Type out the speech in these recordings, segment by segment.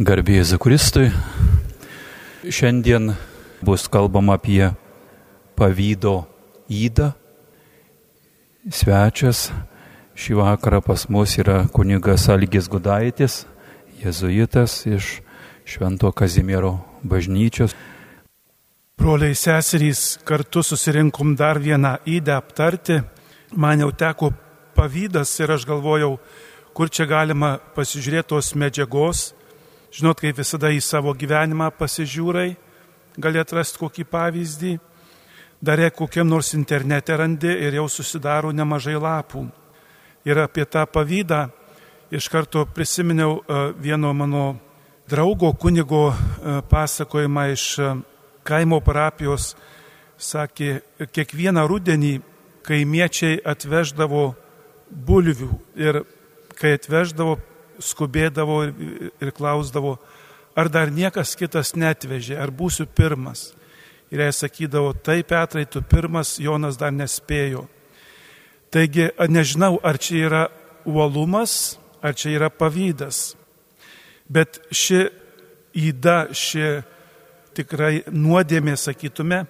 Garbėjai Kristui. Šiandien bus kalbama apie pavydo įdą. Svečias šį vakarą pas mus yra kunigas Algis Gudaitis, jezuitas iš Švento Kazimiero bažnyčios. Broliai seserys, kartu susirinkom dar vieną įdę aptarti. Man jau teko pavydas ir aš galvojau, kur čia galima pasižiūrėti tos medžiagos. Žinot, kaip visada į savo gyvenimą pasižiūrai, gali atrasti kokį pavyzdį. Dar kokiam nors internete randi ir jau susidaro nemažai lapų. Ir apie tą pavydą iš karto prisiminiau e, vieno mano draugo kunigo e, pasakojimą iš e, kaimo parapijos sakė, kiekvieną rudenį kaimiečiai atveždavo bulvių ir kai atveždavo, skubėdavo ir, klausdavo, ar dar niekas kitas netvežė, ar būsiu pirmas. Ir jie sakydavo, taip Petrai, tu pirmas, Jonas dar nespėjo. Taigi, nežinau, ar čia yra uolumas, ar čia yra pavydas. Bet ši įda, ši tikrai nuodėmė, sakytume,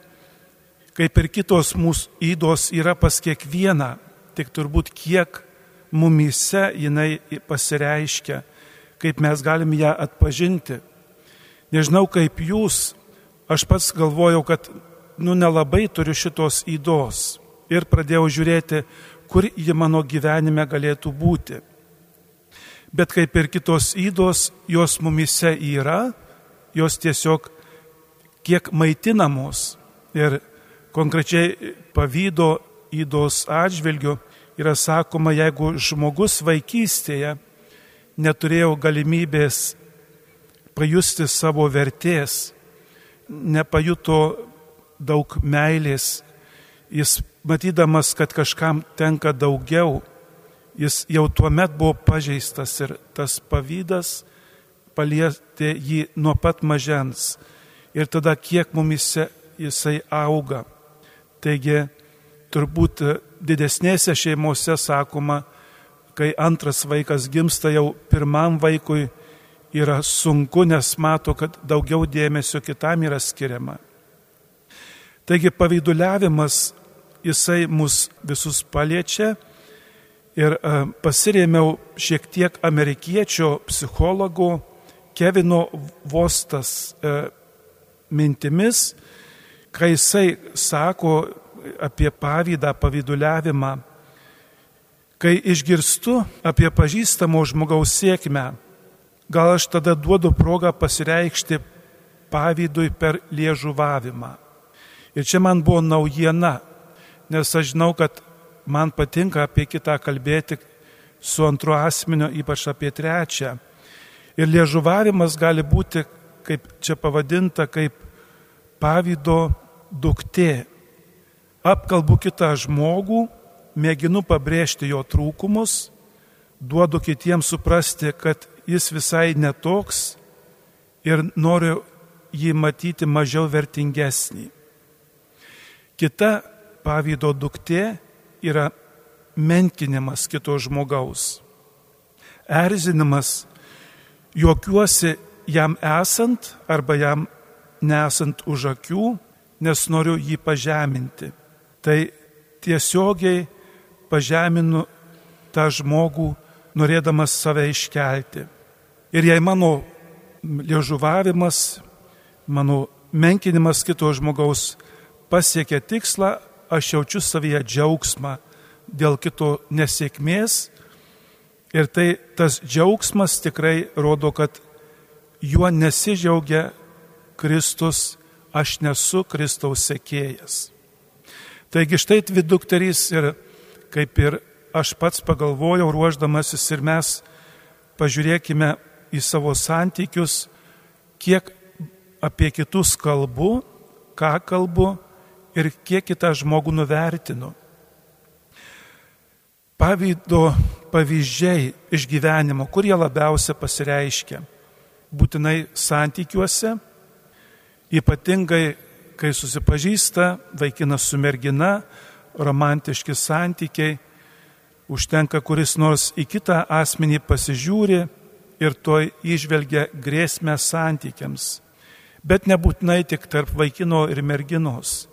kaip ir kitos mūsų įdos yra pas kiekvieną, tik turbūt kiek mumyse jinai pasireiškia, kaip mes galim ją atpažinti. Nežinau kaip jūs, aš pats galvojau, kad nu nelabai turiu šitos įdos ir pradėjau žiūrėti, kur ji mano gyvenime galėtų būti. Bet kaip ir kitos įdos, jos mumise yra, jos tiesiog kiek maitinamos ir konkrečiai pavydo įdos atžvilgiu yra sakoma, jeigu žmogus vaikystėje neturėjo galimybės pajusti savo vertės, nepajuto daug meilės, jis matydamas, kad kažkam tenka daugiau, jis jau tuo met buvo pažeistas ir tas pavydas palietė jį nuo pat mažens ir tada kiek mumise jisai auga. Taigi turbūt didesnėse šeimose sakoma, kai antras vaikas gimsta jau pirmam vaikui yra sunku, nes mato, kad daugiau dėmesio kitam yra skiriama. Taigi pavyduliavimas jisai mus visus paliečia ir e, pasirėmiau šiek tiek amerikiečio psichologo Kevino Vostas e, mintimis, kai jisai sako apie pavydą, pavyduliavimą, kai išgirstu apie pažįstamo žmogaus sėkmę, gal aš tada duodu progą pasireikšti pavydui per liežuvavimą. Ir čia man buvo naujiena, nes aš žinau, kad man patinka apie kitą kalbėti su antru asmeniu, ypač apie trečią. Ir liežuvavimas gali būti kaip čia pavadinta, kaip pavydo duktė. Apkalbu kitą žmogų, mėginu pabrėžti jo trūkumus, duodu kitiems suprasti, kad jis visai netoks ir noriu jį matyti mažiau vertingesnį. Kita pavydo duktė yra menkinimas kito žmogaus, erzinimas, juokiuosi jam esant arba jam nesant už akių, nes noriu jį pažeminti. Tai tiesiogiai pažeminu tą žmogų, norėdamas save iškelti. Ir jei mano liežuvavimas, mano menkinimas kito žmogaus pasiekia tikslą, aš jaučiu savyje džiaugsmą dėl kito nesėkmės ir tai tas džiaugsmas tikrai rodo, kad juo nesidžiaugia Kristus, aš nesu Kristaus sekėjas. Taigi štai dvi dukterys ir kaip ir aš pats pagalvojau ruoždamasis ir mes pažiūrėkime į savo santykius, kiek apie kitus kalbu, ką kalbu ir kiek kitą žmogų nuvertinu. Pavydo pavyzdžiai iš gyvenimo, kurie labiausia pasireiškia būtinai santykiuose, ypatingai kai susipažįsta vaikinas su mergina, romantiški santykiai, užtenka kuris nors į kitą asmenį pasižiūri ir to išvelgia grėsmę santykiams. Bet nebūtinai tik tarp vaikino ir merginos.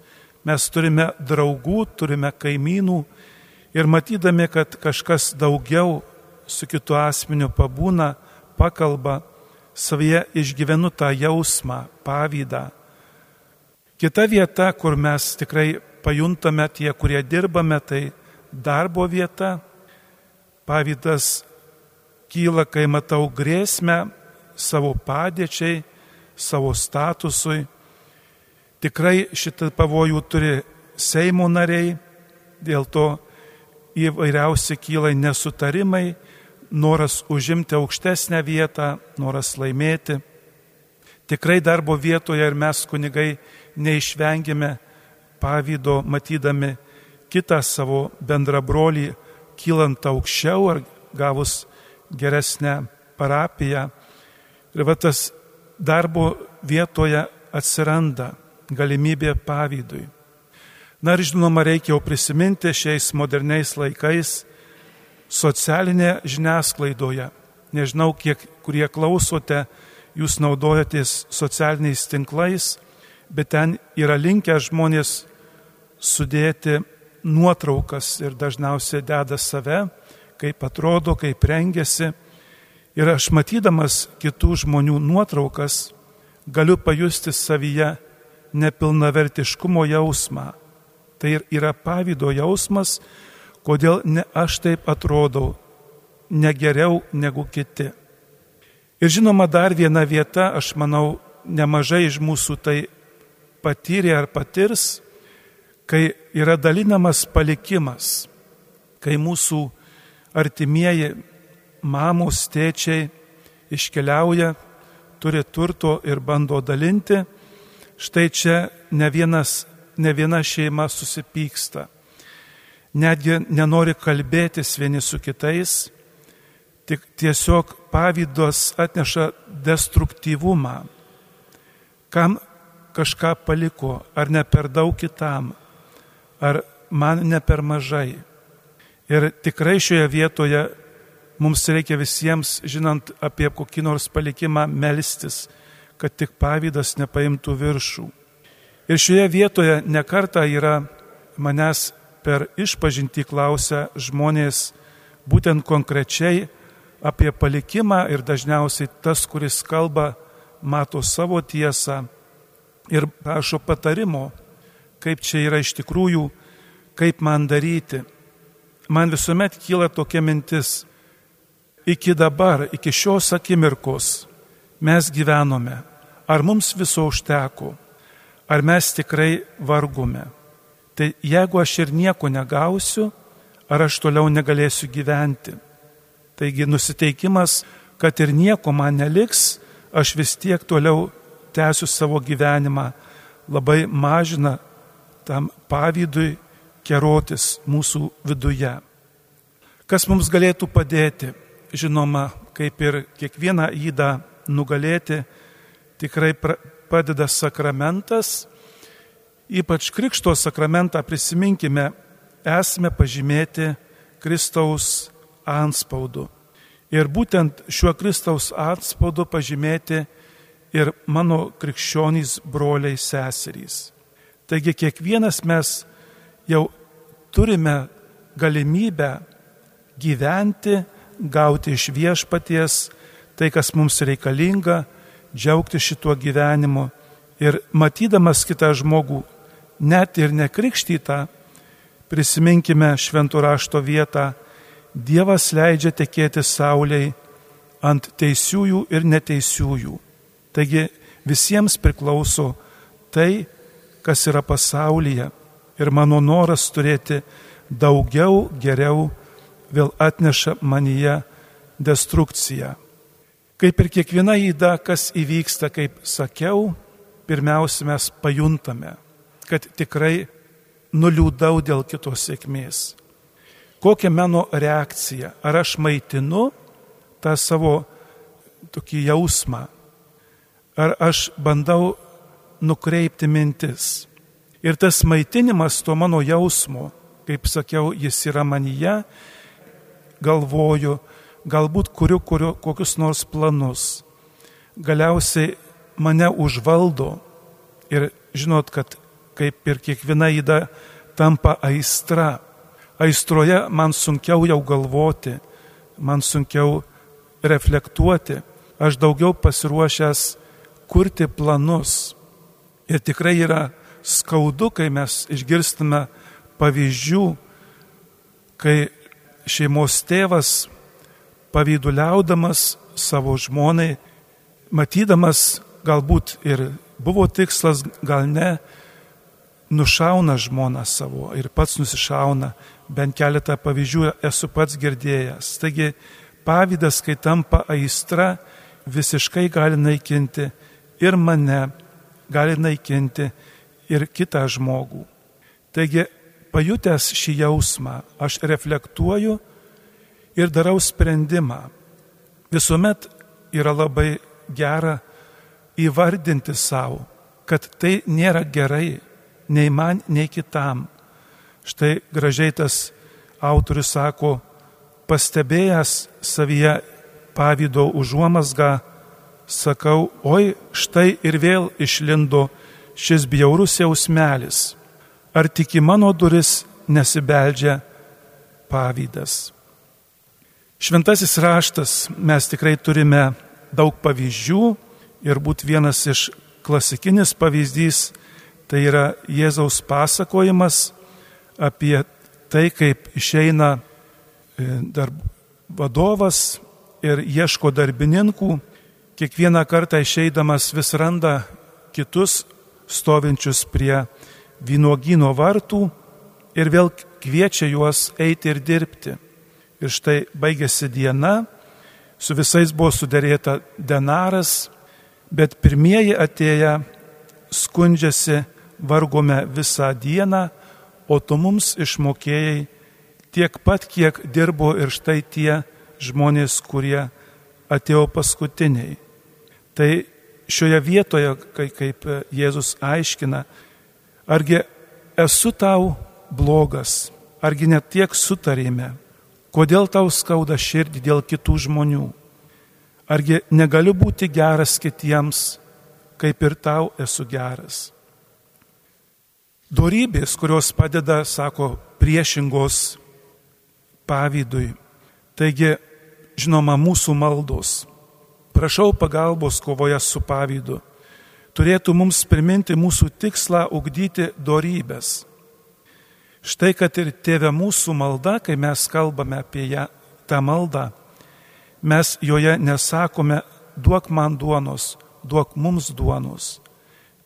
Mes turime draugų, turime kaimynų ir matydami, kad kažkas daugiau su kitu asmeniu pabūna, pakalba, savyje išgyvenu tą jausmą, pavydą. Kita vieta, kur mes tikrai pajuntame tie, kurie dirbame, tai darbo vieta. Pavydas kyla, kai matau grėsmę savo padėčiai, savo statusui. Tikrai šitą pavojų turi Seimo nariai, dėl to įvairiausi kyla nesutarimai, noras užimti aukštesnę vietą, noras laimėti. Tikrai darbo vietoje ir mes kunigai neišvengėme pavydo, matydami kitą savo bendrabrolį, kylant aukščiau ar gavus geresnę parapiją. Ir va tas darbo vietoje atsiranda galimybė pavydui. Na ir žinoma, reikia jau prisiminti šiais moderniais laikais socialinė žiniasklaidoje. Nežinau, kiek kurie klausote, jūs naudojatės socialiniais tinklais, bet ten yra linkę žmonės sudėti nuotraukas ir dažniausiai deda save kaip atrodo, kaip rengiasi. Ir aš matydamas kitų žmonių nuotraukas galiu pajusti savyje nepilnavertiškumo jausmą. Tai yra pavydo jausmas, kodėl ne aš taip atrodau, ne geriau negu kiti. Ir žinoma, dar viena vieta, aš manau, nemažai iš mūsų tai patyrė ar patirs, kai yra dalinamas palikimas, kai mūsų artimieji, mamos, tėčiai iškeliauja, turi turto ir bando dalinti, štai čia ne, vienas, ne viena šeima susipyksta. Netgi nenori kalbėtis vieni su kitais, tik tiesiog pavydos atneša destruktyvumą. Kam kažką paliko, ar ne per daug kitam, ar man ne per mažai. Ir tikrai šioje vietoje mums reikia visiems, žinant apie kokį nors palikimą, melstis, kad tik pavydas nepaimtų viršų. Ir šioje vietoje nekarta yra manęs per išpažinti klausę žmonės būtent konkrečiai apie palikimą ir dažniausiai tas, kuris kalba, mato savo tiesą ir prašo patarimo, kaip čia yra iš tikrųjų, kaip man daryti man visuomet kyla tokia mintis, iki dabar, iki šios akimirkos mes gyvenome, ar mums viso užteko, ar mes tikrai vargume. Tai jeigu aš ir nieko negausiu, ar aš toliau negalėsiu gyventi. Taigi nusiteikimas, kad ir nieko man neliks, aš vis tiek toliau tęsiu savo gyvenimą, labai mažina tam pavydui kerotis mūsų viduje. Kas mums galėtų padėti? Žinoma, kaip ir kiekvieną įdą nugalėti, tikrai padeda sakramentas. Ypač Krikšto sakramentą prisiminkime, esame pažymėti Kristaus anspaudu. Ir būtent šiuo Kristaus atspaudu pažymėti ir mano krikščionys broliai seserys. Taigi kiekvienas mes jau turime galimybę gyventi, gauti iš viešpaties tai, kas mums reikalinga, džiaugti šituo gyvenimu ir matydamas kitą žmogų, net ir nekrikštytą, prisiminkime šventų rašto vietą, Dievas leidžia tekėti sauliai ant teisiųjų ir neteisiųjų. Taigi visiems priklauso tai, kas yra pasaulyje ir mano noras turėti daugiau, geriau vėl atneša manyje destrukciją. Kaip ir kiekviena įda, kas įvyksta, kaip sakiau, pirmiausia mes pajuntame, kad tikrai nuliūdau dėl kitos sėkmės. Kokia mano reakcija? Ar aš maitinu tą savo tokį jausmą? Ar aš bandau nukreipti mintis? Ir tas maitinimas to mano jausmo, kaip sakiau, jis yra manyje, galvoju, galbūt kuriu, kuriu kokius nors planus. Galiausiai mane užvaldo ir žinot, kad kaip ir kiekviena įda tampa aistra. Aistroje man sunkiau jau galvoti, man sunkiau reflektuoti, aš daugiau pasiruošęs kurti planus. Ir tikrai yra skaudu, kai mes išgirstame pavyzdžių, kai šeimos tėvas pavyduliaudamas savo žmonai, matydamas galbūt ir buvo tikslas, gal ne, nušauna žmoną savo ir pats nusišauna, bent keletą pavyzdžių esu pats girdėjęs. Taigi pavydas, kai tampa aistra, visiškai gali naikinti ir mane, gali naikinti ir kitą žmogų. Taigi, pajutęs šį jausmą, aš reflektuoju ir darau sprendimą. Visuomet yra labai gera įvardinti savo, kad tai nėra gerai nei man, nei kitam. Štai gražiai tas autorius sako, pastebėjęs savyje pavydo užuomasgą, sakau, oi, štai ir vėl išlindo šis bjaurus jausmelis. Ar tik į mano duris nesibeldžia pavydas? Šventasis raštas mes tikrai turime daug pavyzdžių ir būt vienas iš klasikinis pavyzdys tai yra Jėzaus pasakojimas apie tai, kaip išeina e, darb, vadovas ir ieško darbininkų kiekvieną kartą išeidamas vis randa kitus stovinčius prie vynogino vartų ir vėl kviečia juos eiti ir dirbti. Ir štai baigėsi diena, su visais buvo sudarėta denaras, bet pirmieji atėję skundžiasi, vargome visą dieną, o tu mums išmokėjai tiek pat, kiek dirbo ir štai tie žmonės, kurie atėjo paskutiniai. Tai šioje vietoje, kai, kaip Jėzus aiškina, argi esu tau blogas, argi net tiek sutarėme, kodėl tau skauda širdį dėl kitų žmonių, argi negaliu būti geras kitiems, kaip ir tau esu geras. Dorybės, kurios padeda, sako, priešingos pavydui. Taigi, žinoma, mūsų maldos prašau pagalbos kovoje su pavydu, turėtų mums priminti mūsų tikslą ugdyti dorybės. Štai kad ir tėvė mūsų malda, kai mes kalbame apie ją, tą maldą, mes joje nesakome, duok man duonos, duok mums duonos.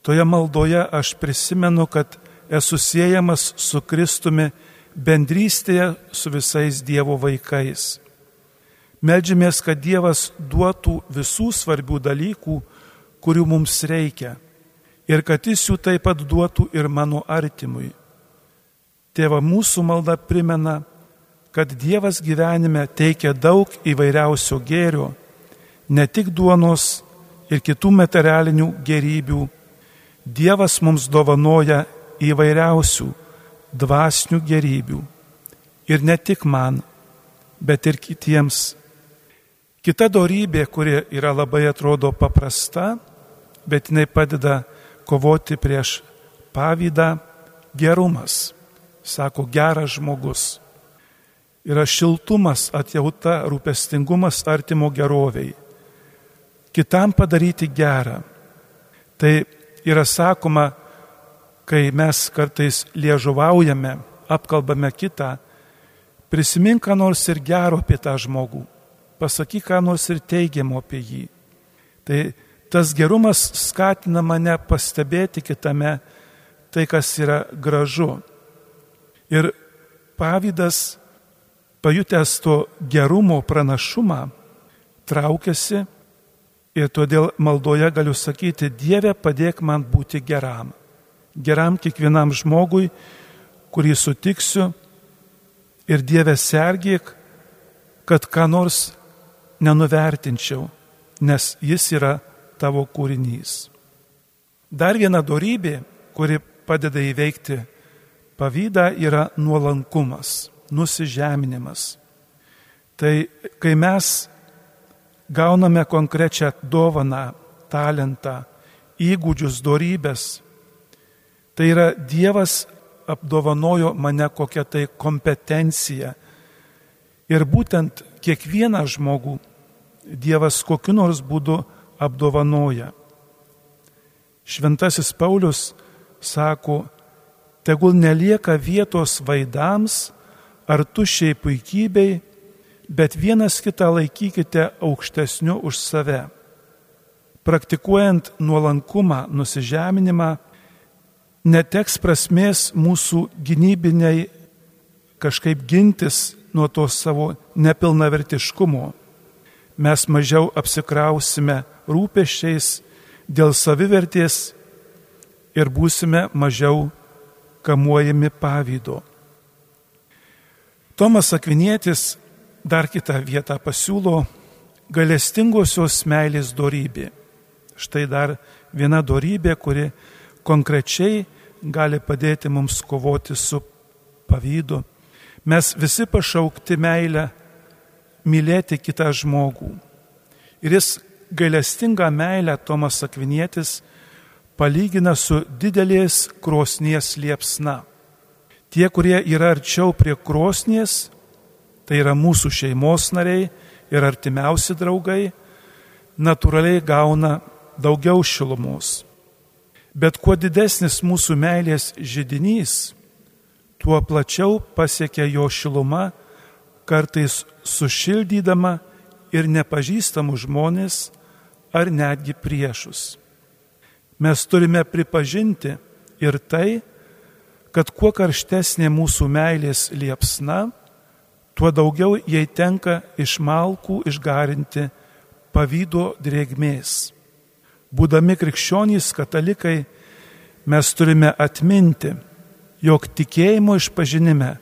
Toje maldoje aš prisimenu, kad esu siejamas su Kristumi bendrystėje su visais Dievo vaikais. Meldžiamės, kad Dievas duotų visų svarbių dalykų, kurių mums reikia, ir kad Jis jų taip pat duotų ir mano artimui. Tėva mūsų malda primena, kad Dievas gyvenime teikia daug įvairiausio gėrio, ne tik duonos ir kitų materialinių gerybių. Dievas mums dovanoja įvairiausių dvasinių gerybių. Ir ne tik man, bet ir kitiems Kita darybė, kuri yra labai atrodo paprasta, bet jinai padeda kovoti prieš pavydą, gerumas. Sako, geras žmogus. Yra šiltumas, atjauta, rūpestingumas artimo geroviai. Kitam padaryti gerą. Tai yra sakoma, kai mes kartais liežuvaujame, apkalbame kitą, prisimink ką nors ir gero apie tą žmogų pasakyk ką nors ir teigiamo apie jį. Tai tas gerumas skatina mane pastebėti kitame tai, kas yra gražu. Ir pavydas, pajutęs to gerumo pranašumą, traukiasi ir todėl maldoje galiu sakyti, Dieve padėk man būti geram. Geram kiekvienam žmogui, kurį sutiksiu ir Dieve sergėk, kad ką nors nenuvertinčiau, nes jis yra tavo kūrinys. Dar viena darybė, kuri padeda įveikti pavydą, yra nuolankumas, nusižeminimas. Tai kai mes gauname konkrečią dovaną, talentą, įgūdžius, dorybės, tai yra Dievas apdovanojo mane kokią tai kompetenciją. Ir būtent kiekvieną žmogų Dievas kokiu nors būdu apdovanoja. Šventasis Paulius sako, tegul nelieka vietos vaidams ar tušiai puikybei, bet vienas kitą laikykite aukštesniu už save. Praktikuojant nuolankumą, nusižeminimą, neteks prasmės mūsų gynybiniai kažkaip gintis nuo to savo nepilnavertiškumo. Mes mažiau apsikrausime rūpeščiais dėl savivertės ir būsime mažiau kamuojami pavydo. Tomas Akvinėtis dar kitą vietą pasiūlo galestingosios meilės dorybė. Štai dar viena dorybė, kuri konkrečiai gali padėti mums kovoti su pavydu. Mes visi pašaukti meilę mylėti kitą žmogų. Ir jis gailestingą meilę Tomas Akvinietis palygina su didelės krosnies liepsna. Tie, kurie yra arčiau prie krosnies, tai yra mūsų šeimos nariai ir artimiausi draugai, natūraliai gauna daugiau šilumos. Bet kuo didesnis mūsų meilės žydinys, tuo plačiau pasiekia jo šiluma, kartais sušildydama ir nepažįstamų žmonės ar netgi priešus. Mes turime pripažinti ir tai, kad kuo karštesnė mūsų meilės liepsna, tuo daugiau jai tenka iš malkų išgarinti pavydo drėgmės. Būdami krikščionys katalikai, mes turime atminti, jog tikėjimo išpažinime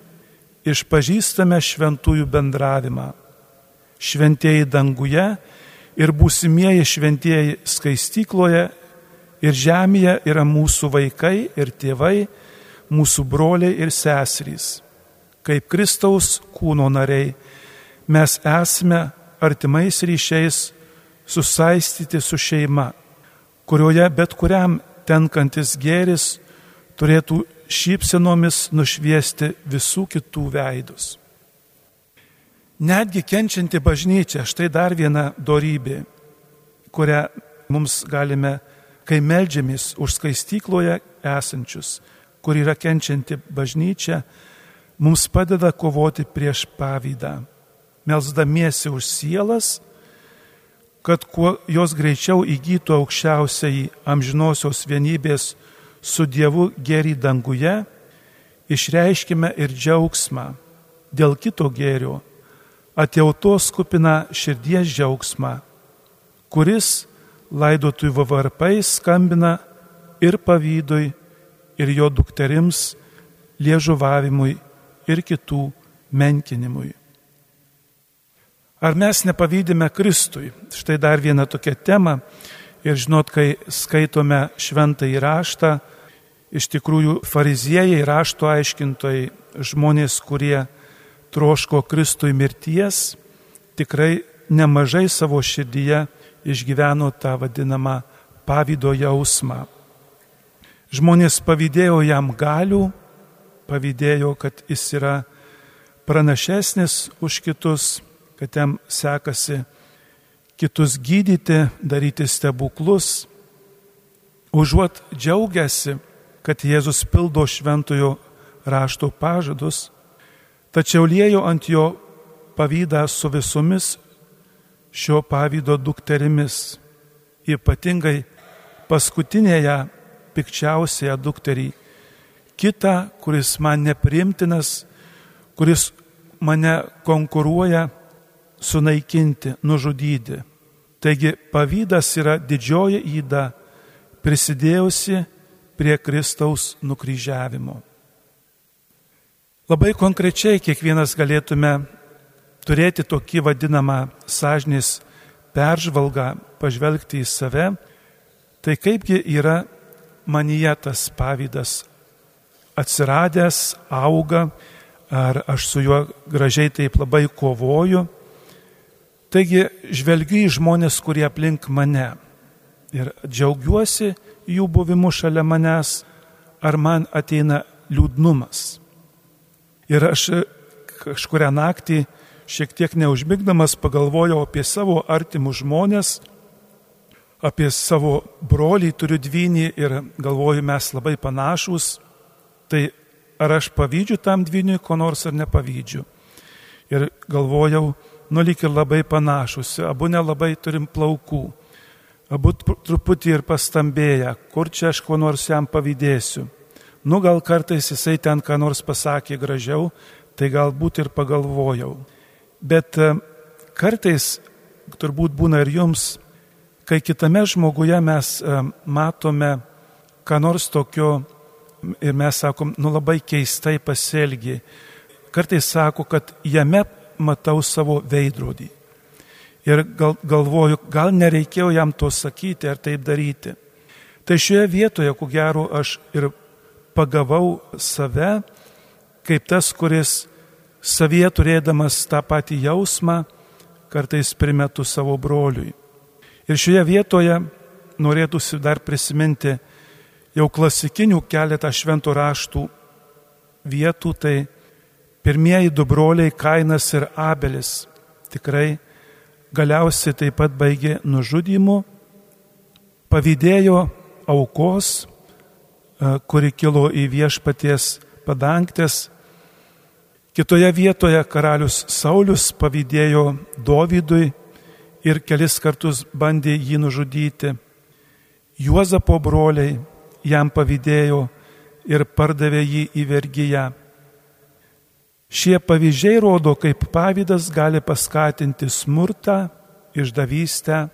išpažįstame šventųjų bendravimą. Šventieji danguje ir būsimieji šventieji skaistykloje ir žemėje yra mūsų vaikai ir tėvai, mūsų broliai ir seserys. Kaip Kristaus kūno nariai mes esame artimais ryšiais susaistyti su šeima kurioje bet kuriam tenkantis gėris turėtų šypsenomis nušviesti visų kitų veidus. Netgi kenčianti bažnyčia, štai dar viena dorybė, kurią mums galime, kai melžiamės už skaistykloje esančius, kur yra kenčianti bažnyčia, mums padeda kovoti prieš pavydą. Melsdamiesi už sielas, kad kuo jos greičiau įgytų aukščiausiai amžinosios vienybės su Dievu gerį danguje, išreiškime ir džiaugsmą dėl kito gėrio, atjautos kupina širdies džiaugsmą, kuris laidotųjų varpai skambina ir pavydui, ir jo dukterims, liežuvavimui ir kitų menkinimui. Ar mes nepavydime Kristui? Štai dar viena tokia tema. Ir žinot, kai skaitome šventą įraštą, iš tikrųjų fariziejai, rašto aiškintojai, žmonės, kurie troško Kristui mirties, tikrai nemažai savo širdyje išgyveno tą vadinamą pavydo jausmą. Žmonės pavydėjo jam galių, pavydėjo, kad jis yra pranašesnis už kitus, kad jam sekasi kitus gydyti, daryti stebuklus, užuot džiaugiasi, kad Jėzus pildo šventojo rašto pažadus, tačiau liejo ant jo pavydą su visomis šio pavydo dukterimis, ypatingai paskutinėje pikčiausiąją dukterį, kitą, kuris man neprimtinas, kuris mane konkuruoja sunaikinti, nužudyti. Taigi pavydas yra didžioji įda prisidėjusi prie Kristaus nukryžiavimo. Labai konkrečiai kiekvienas galėtume turėti tokį vadinamą sąžinės peržvalgą, pažvelgti į save, tai kaipgi yra manyje tas pavydas atsiradęs, auga, ar aš su juo gražiai taip labai kovoju, Taigi žvelgiu į žmonės, kurie aplink mane ir džiaugiuosi jų buvimu šalia manęs, ar man ateina liūdnumas. Ir aš kažkuria naktį, šiek tiek neužmigdamas, pagalvojau apie savo artimus žmonės, apie savo brolį, turiu dvynį ir galvoju, mes labai panašus. Tai ar aš pavydžiu tam dvyniui, ko nors ar nepavydžiu. Ir galvojau, nu lyg ir labai panašus, abu nelabai turim plaukų, abu truputį ir pastambėję, kur čia aš ko nors jam pavydėsiu. Nu gal kartais jisai ten ką nors pasakė gražiau, tai galbūt ir pagalvojau. Bet e, kartais turbūt būna ir jums, kai kitame žmoguje mes e, matome ką nors tokio ir mes sakom, nu labai keistai pasielgi. Kartais sako, kad jame matau savo veidrodį. Ir gal, galvoju, gal nereikėjo jam to sakyti ar taip daryti. Tai šioje vietoje, ku gero, aš ir pagavau save, kaip tas, kuris savyje turėdamas tą patį jausmą, kartais primetu savo broliui. Ir šioje vietoje norėtųsi dar prisiminti jau klasikinių keletą šventų raštų vietų, tai pirmieji du broliai Kainas ir Abelis tikrai galiausiai taip pat baigė nužudymu, pavydėjo aukos, e, kuri kilo į viešpaties padangtės. Kitoje vietoje karalius Saulis pavydėjo Dovydui ir kelis kartus bandė jį nužudyti. Juozapo broliai jam pavydėjo ir pardavė jį į vergyją. Šie pavyzdžiai rodo, kaip pavydas gali paskatinti smurtą, išdavystę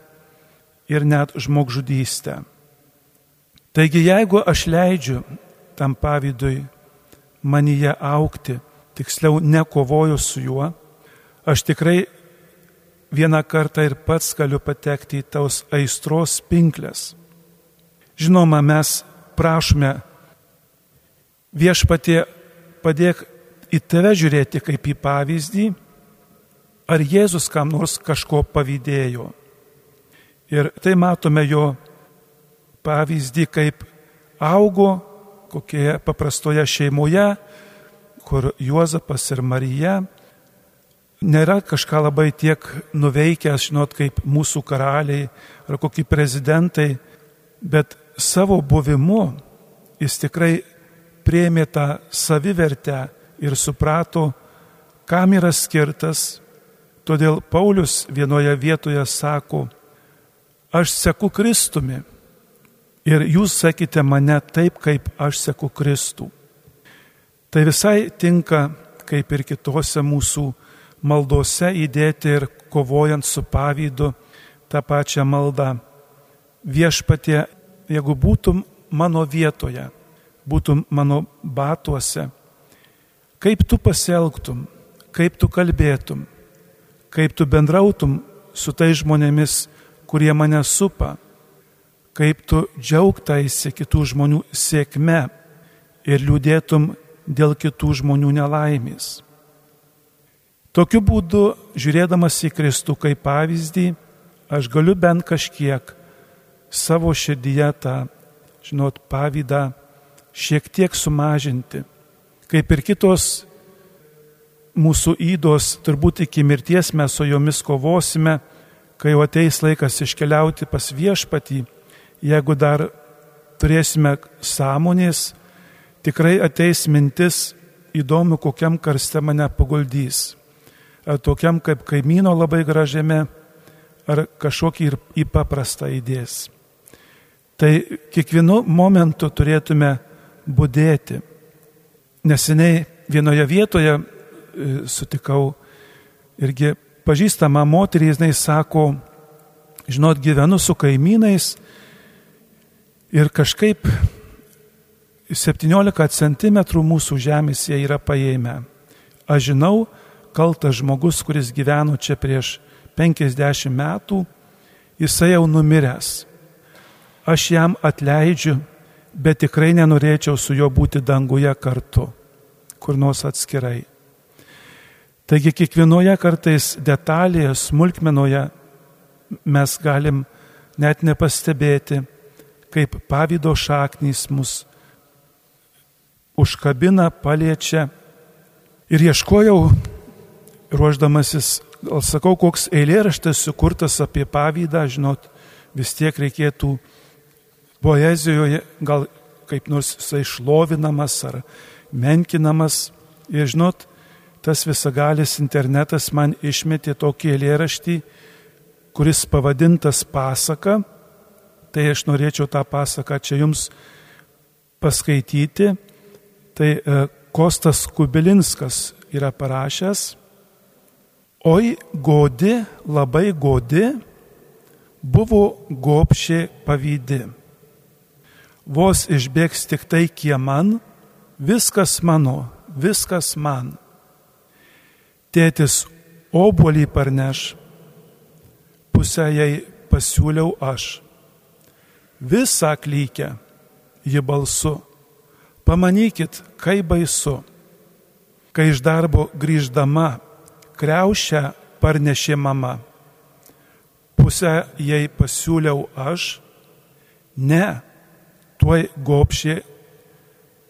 ir net žmogžudystę. Taigi jeigu aš leidžiu tam pavydui manyje aukti, tiksliau nekovoju su juo, aš tikrai vieną kartą ir pats galiu patekti į tos aistros pinklės. Žinoma, mes prašome viešpatie padėk į tave žiūrėti kaip į pavyzdį, ar Jėzus kam nors kažko pavydėjo. Ir tai matome jo pavyzdį, kaip augo kokioje paprastoje šeimoje, kur Juozapas ir Marija nėra kažką labai tiek nuveikęs, žinot, kaip mūsų karaliai ar kokie prezidentai, bet savo buvimu jis tikrai priemė tą savivertę ir suprato, kam yra skirtas. Todėl Paulius vienoje vietoje sako, aš seku Kristumi ir jūs sakite mane taip, kaip aš seku Kristų. Tai visai tinka, kaip ir kitose mūsų maldose įdėti ir kovojant su pavydu tą pačią maldą. Viešpatie jeigu būtum mano vietoje, būtum mano batuose, kaip tu pasielgtum, kaip tu kalbėtum, kaip tu bendrautum su tai žmonėmis, kurie mane supa, kaip tu džiaugtaisi kitų žmonių sėkme ir liūdėtum dėl kitų žmonių nelaimės. Tokiu būdu, žiūrėdamas į Kristų kaip pavyzdį, aš galiu bent kažkiek savo širdyje tą, žinot, pavydą šiek tiek sumažinti. Kaip ir kitos mūsų įdos, turbūt iki mirties mes su jomis kovosime, kai jau ateis laikas iškeliauti pas viešpatį, jeigu dar turėsime sąmonės, tikrai ateis mintis įdomu, kokiam karste mane paguldys. Ar tokiam kaip kaimyno labai gražiame, ar kažkokį ir į paprastą įdės. Tai kiekvienu momentu turėtume būdėti. Neseniai vienoje vietoje e, sutikau irgi pažįstamą moterį, jinai sako, žinot, gyvenu su kaimynais ir kažkaip 17 cm mūsų žemės jie yra paėmę. Aš žinau, kaltas žmogus, kuris gyveno čia prieš 50 metų, jisai jau numiręs aš jam atleidžiu, bet tikrai nenorėčiau su juo būti danguje kartu, kur nors atskirai. Taigi kiekvienoje kartais detalėje, smulkmenoje mes galim net nepastebėti, kaip pavydo šaknys mus užkabina, paliečia. Ir ieškojau, ruoždamasis, gal sakau, koks eilėraštas sukurtas apie pavydą, žinot, vis tiek reikėtų poezijoje gal kaip nors jisai šlovinamas ar menkinamas. Ir žinot, tas visagalis internetas man išmetė tokį eilėraštį, kuris pavadintas pasaka. Tai aš norėčiau tą pasaką čia jums paskaityti. Tai e, Kostas Kubilinskas yra parašęs. Oi godi, labai godi, buvo gopšė pavydi. Vos išbėgs tik tai kieman, viskas mano, viskas man tėtis obolį parneš, pusę jai pasiūliau aš. Visą klykę ji balsu. Pamanykit, kaip baisu, kai iš darbo grįždama kreušę parnešė mama. Pusę jai pasiūliau aš, ne, tuoj gopšė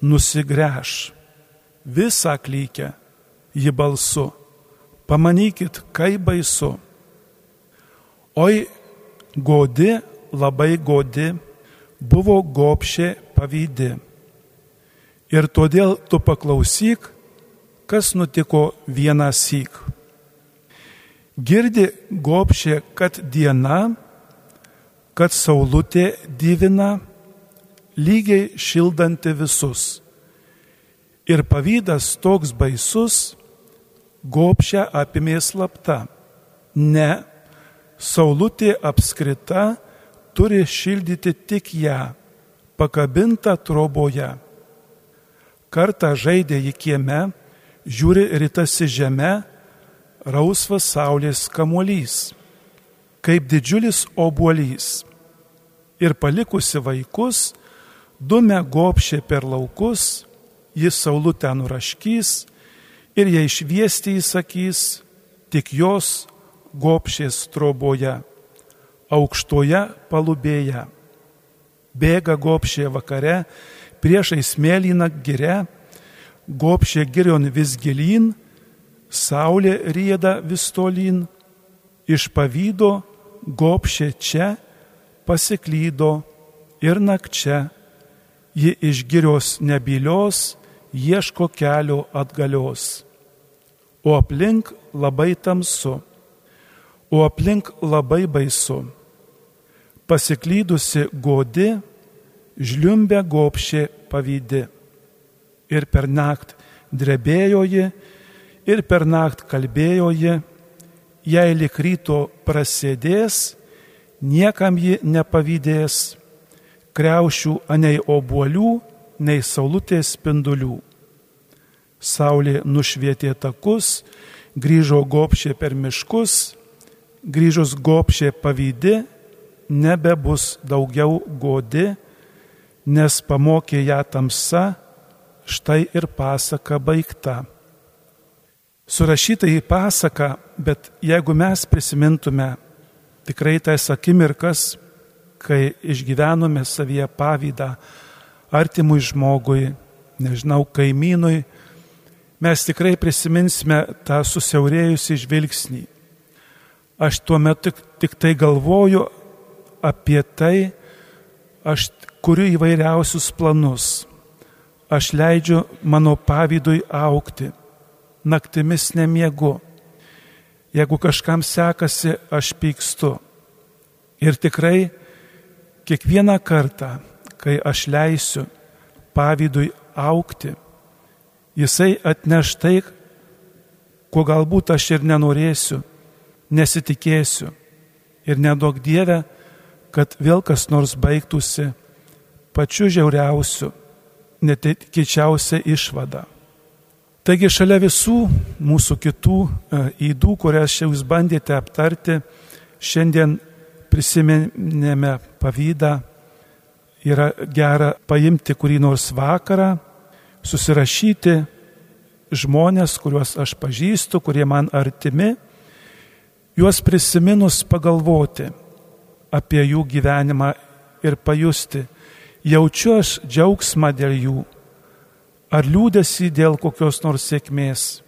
nusigręš. Visą klykę ji balsu Pamanykit, kaip baisu. Oi, godi, labai godi, buvo gopšė pavydi. Ir todėl tu paklausyk, kas nutiko vieną syk. Girdi gopšė, kad diena, kad saulutė divina, lygiai šildanti visus. Ir pavydas toks baisus, gopšę apimė slapta. Ne, saulutė apskrita turi šildyti tik ją, pakabintą troboje. Kartą žaidė į kieme, žiūri rytasi žemė, rausvas saulės kamuolys, kaip didžiulis obuolys. Ir palikusi vaikus, dume gopšė per laukus, jis saulutę nuraškys, ir jei šviesti įsakys, tik jos gopšės troboje, aukštoje palubėje. Bėga gopšė vakare, priešai smėlyną gire, gopšė girion vis gilin, saulė rieda vis tolin, iš pavydo gopšė čia pasiklydo ir nakčia, ji iš girios nebylios ieško kelio atgalios o aplink labai tamsu, o aplink labai baisu. Pasiklydusi godi, žliumbė gopšė pavydi. Ir per naktį drebėjoji, ir per naktį kalbėjoji, jei lik ryto prasėdės, niekam ji nepavydės, kreušių anei obuolių, nei saulutės spindulių. Saulė nušvietė takus, grįžo gopšė per miškus, grįžus gopšė pavydi, nebebus daugiau godi, nes pamokė ją tamsa, štai ir pasaka baigta. Surašyta į pasaką, bet jeigu mes prisimintume tikrai tas akimirkas, kai išgyvenome savyje pavydą artimui žmogui, nežinau, kaimynui, mes tikrai prisiminsime tą susiaurėjusi žvilgsnį. Aš tuo metu tik, tik tai galvoju apie tai, aš kuriu įvairiausius planus. Aš leidžiu mano pavydui aukti, naktimis nemiegu. Jeigu kažkam sekasi, aš pykstu. Ir tikrai kiekvieną kartą, kai aš leisiu pavydui aukti, Jisai atneš tai, ko galbūt aš ir nenorėsiu, nesitikėsiu. Ir nedaug Dieve, kad vėl kas nors baigtųsi pačiu žiauriausiu, netikėčiausia išvada. Taigi šalia visų mūsų kitų įdų, e, kurias jūs bandėte aptarti, šiandien prisiminėme pavydą, yra gera paimti kurį nors vakarą susirašyti žmonės, kuriuos aš pažįstu, kurie man artimi, juos prisiminus pagalvoti apie jų gyvenimą ir pajusti, jaučiu aš džiaugsmą dėl jų, ar liūdėsi dėl kokios nors sėkmės.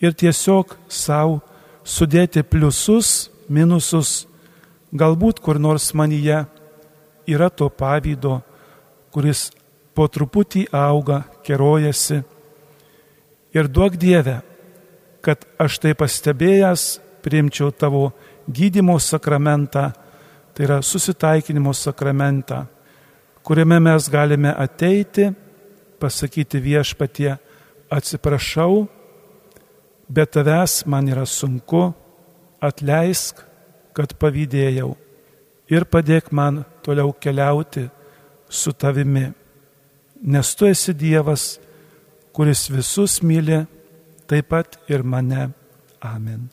Ir tiesiog savo sudėti pliusus, minusus, galbūt kur nors manyje yra to pavydo, kuris po truputį auga, kerojasi. Ir duok Dievę, kad aš tai pastebėjęs priimčiau tavo gydimo sakramentą, tai yra susitaikinimo sakramentą, kuriame mes galime ateiti, pasakyti viešpatie, atsiprašau, bet tavęs man yra sunku, atleisk, kad pavydėjau ir padėk man toliau keliauti su tavimi nes tu esi Dievas, kuris visus myli, taip pat ir mane. Amen.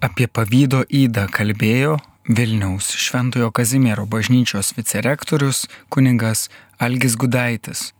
Apie pavydo įdą kalbėjo Vilniaus Šventojo Kazimiero bažnyčios vicerektorius kuningas Algis Gudaitis.